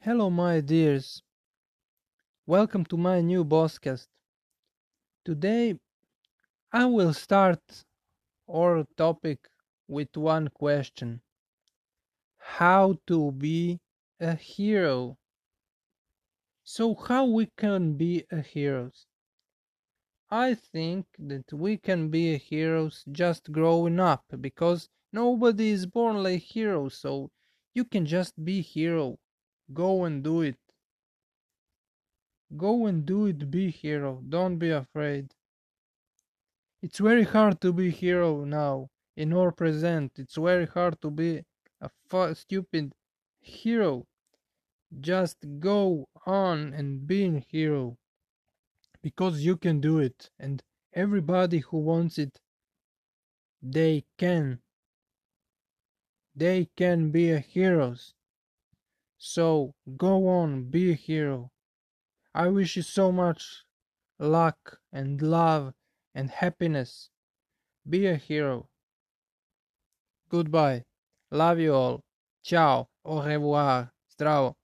Hello, my dears. Welcome to my new podcast. Today, I will start our topic with one question How to be a hero? So, how we can be a heroes? I think that we can be a heroes just growing up because nobody is born like hero, so you can just be hero. Go and do it. Go and do it, be hero. Don't be afraid. It's very hard to be hero now in our present. It's very hard to be a fu- stupid hero. Just go on and be a hero because you can do it and everybody who wants it they can they can be a heroes so go on be a hero. I wish you so much luck and love and happiness. Be a hero. Goodbye. Love you all. Ciao. Au revoir. Zdravo